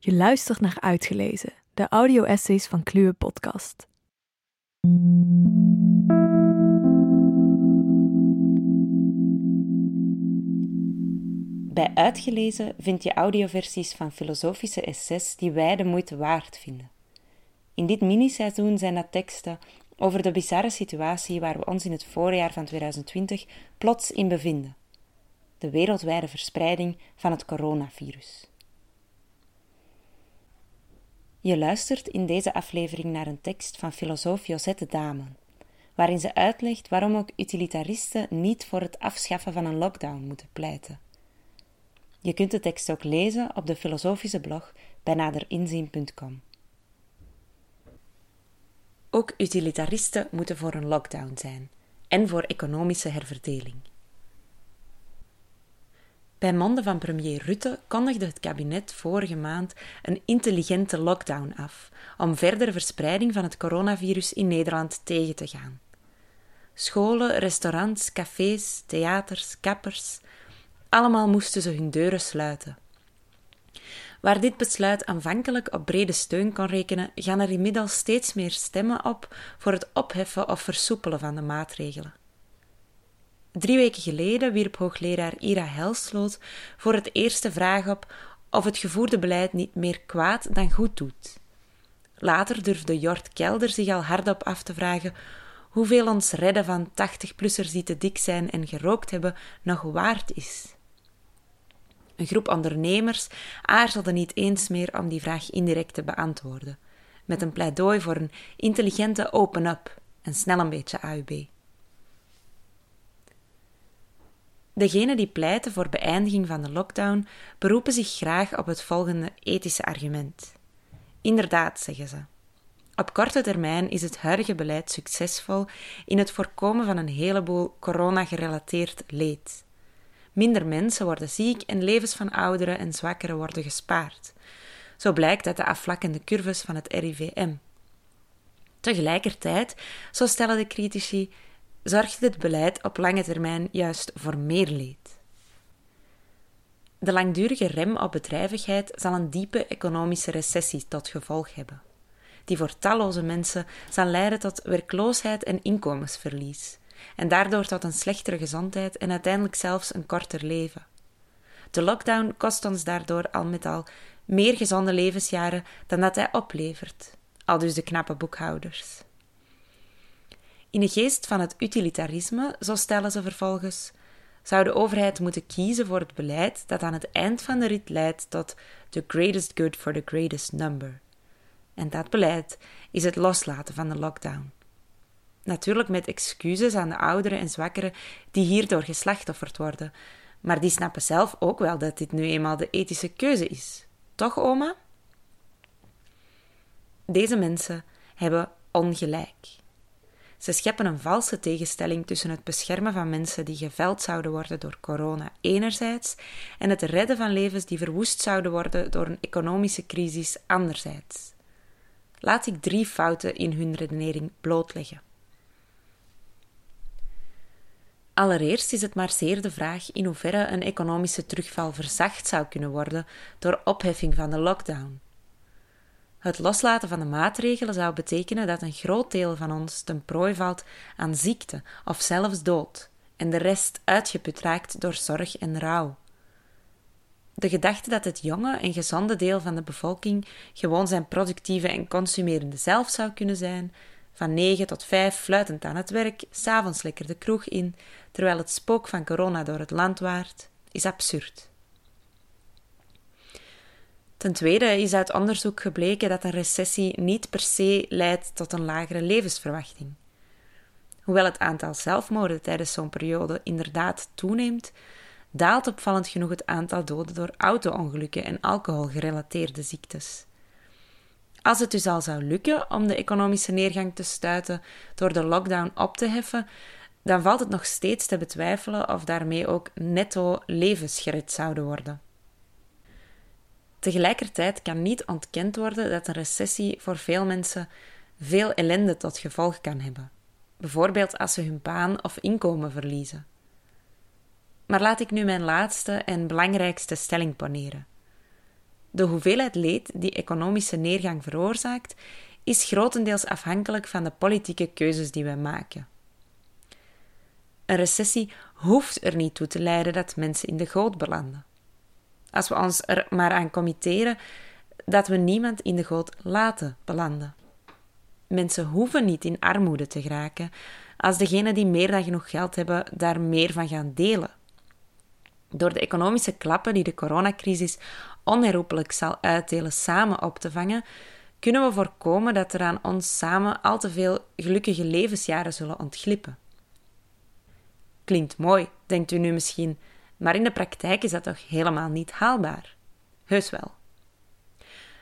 Je luistert naar Uitgelezen, de audio-essays van Kluwe Podcast. Bij Uitgelezen vind je audioversies van filosofische essays die wij de moeite waard vinden. In dit miniseizoen zijn dat teksten over de bizarre situatie waar we ons in het voorjaar van 2020 plots in bevinden: de wereldwijde verspreiding van het coronavirus. Je luistert in deze aflevering naar een tekst van filosoof Josette Damen, waarin ze uitlegt waarom ook utilitaristen niet voor het afschaffen van een lockdown moeten pleiten. Je kunt de tekst ook lezen op de filosofische blog bij naderinzien.com. Ook utilitaristen moeten voor een lockdown zijn en voor economische herverdeling. Bij monden van premier Rutte kondigde het kabinet vorige maand een intelligente lockdown af om verdere verspreiding van het coronavirus in Nederland tegen te gaan. Scholen, restaurants, cafés, theaters, kappers, allemaal moesten ze hun deuren sluiten. Waar dit besluit aanvankelijk op brede steun kon rekenen, gaan er inmiddels steeds meer stemmen op voor het opheffen of versoepelen van de maatregelen. Drie weken geleden wierp hoogleraar Ira Helsloot voor het eerst de vraag op of het gevoerde beleid niet meer kwaad dan goed doet. Later durfde Jort Kelder zich al hardop af te vragen hoeveel ons redden van 80-plussers die te dik zijn en gerookt hebben nog waard is. Een groep ondernemers aarzelde niet eens meer om die vraag indirect te beantwoorden, met een pleidooi voor een intelligente open-up en snel een beetje AUB. Degenen die pleiten voor beëindiging van de lockdown beroepen zich graag op het volgende ethische argument. Inderdaad, zeggen ze. Op korte termijn is het huidige beleid succesvol in het voorkomen van een heleboel corona-gerelateerd leed. Minder mensen worden ziek en levens van ouderen en zwakkeren worden gespaard. Zo blijkt uit de afvlakkende curves van het RIVM. Tegelijkertijd, zo stellen de critici, zorgt dit beleid op lange termijn juist voor meer leed. De langdurige rem op bedrijvigheid zal een diepe economische recessie tot gevolg hebben, die voor talloze mensen zal leiden tot werkloosheid en inkomensverlies, en daardoor tot een slechtere gezondheid en uiteindelijk zelfs een korter leven. De lockdown kost ons daardoor al met al meer gezonde levensjaren dan dat hij oplevert, al dus de knappe boekhouders. In de geest van het utilitarisme, zo stellen ze vervolgens, zou de overheid moeten kiezen voor het beleid dat aan het eind van de rit leidt tot the greatest good for the greatest number. En dat beleid is het loslaten van de lockdown. Natuurlijk met excuses aan de ouderen en zwakkeren die hierdoor geslachtofferd worden, maar die snappen zelf ook wel dat dit nu eenmaal de ethische keuze is. Toch, oma? Deze mensen hebben ongelijk. Ze scheppen een valse tegenstelling tussen het beschermen van mensen die geveld zouden worden door corona enerzijds en het redden van levens die verwoest zouden worden door een economische crisis anderzijds. Laat ik drie fouten in hun redenering blootleggen. Allereerst is het maar zeer de vraag in hoeverre een economische terugval verzacht zou kunnen worden door opheffing van de lockdown. Het loslaten van de maatregelen zou betekenen dat een groot deel van ons ten prooi valt aan ziekte of zelfs dood, en de rest uitgeput raakt door zorg en rouw. De gedachte dat het jonge en gezonde deel van de bevolking gewoon zijn productieve en consumerende zelf zou kunnen zijn, van negen tot vijf fluitend aan het werk, s'avonds lekker de kroeg in, terwijl het spook van corona door het land waart, is absurd. Ten tweede is uit onderzoek gebleken dat een recessie niet per se leidt tot een lagere levensverwachting. Hoewel het aantal zelfmoorden tijdens zo'n periode inderdaad toeneemt, daalt opvallend genoeg het aantal doden door auto-ongelukken en alcoholgerelateerde ziektes. Als het dus al zou lukken om de economische neergang te stuiten door de lockdown op te heffen, dan valt het nog steeds te betwijfelen of daarmee ook netto levens gered zouden worden. Tegelijkertijd kan niet ontkend worden dat een recessie voor veel mensen veel ellende tot gevolg kan hebben, bijvoorbeeld als ze hun baan of inkomen verliezen. Maar laat ik nu mijn laatste en belangrijkste stelling poneren. De hoeveelheid leed die economische neergang veroorzaakt, is grotendeels afhankelijk van de politieke keuzes die wij maken. Een recessie hoeft er niet toe te leiden dat mensen in de goot belanden. Als we ons er maar aan committeren dat we niemand in de goot laten belanden. Mensen hoeven niet in armoede te geraken als degenen die meer dan genoeg geld hebben daar meer van gaan delen. Door de economische klappen die de coronacrisis onherroepelijk zal uitdelen samen op te vangen, kunnen we voorkomen dat er aan ons samen al te veel gelukkige levensjaren zullen ontglippen. Klinkt mooi, denkt u nu misschien, maar in de praktijk is dat toch helemaal niet haalbaar? Heus wel.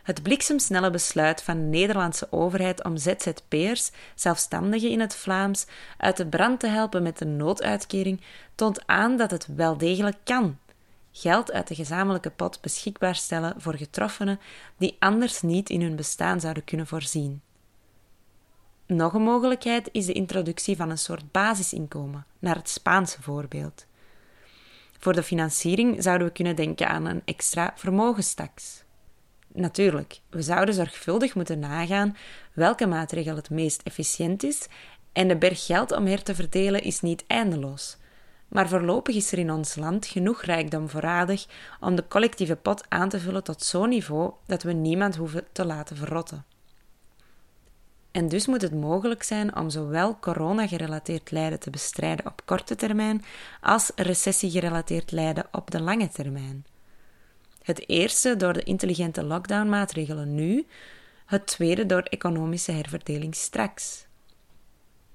Het bliksemsnelle besluit van de Nederlandse overheid om ZZP'ers, zelfstandigen in het Vlaams, uit de brand te helpen met de nooduitkering toont aan dat het wel degelijk kan. Geld uit de gezamenlijke pot beschikbaar stellen voor getroffenen die anders niet in hun bestaan zouden kunnen voorzien. Nog een mogelijkheid is de introductie van een soort basisinkomen, naar het Spaanse voorbeeld. Voor de financiering zouden we kunnen denken aan een extra vermogenstaks. Natuurlijk, we zouden zorgvuldig moeten nagaan welke maatregel het meest efficiënt is en de berg geld om her te verdelen is niet eindeloos. Maar voorlopig is er in ons land genoeg rijkdom voorradig om de collectieve pot aan te vullen tot zo'n niveau dat we niemand hoeven te laten verrotten. En dus moet het mogelijk zijn om zowel corona-gerelateerd lijden te bestrijden op korte termijn als recessie-gerelateerd lijden op de lange termijn. Het eerste door de intelligente lockdown-maatregelen nu, het tweede door economische herverdeling straks.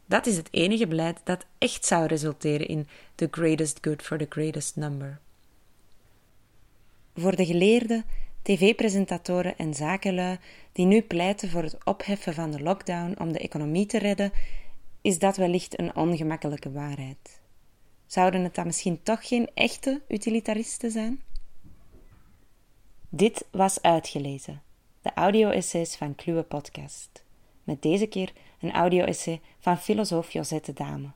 Dat is het enige beleid dat echt zou resulteren in the greatest good for the greatest number. Voor de geleerden, tv-presentatoren en zakenlui die nu pleiten voor het opheffen van de lockdown om de economie te redden, is dat wellicht een ongemakkelijke waarheid. Zouden het dan misschien toch geen echte utilitaristen zijn? Dit was Uitgelezen, de audio-essays van Kluwe Podcast. Met deze keer een audio-essay van filosoof Josette Dame.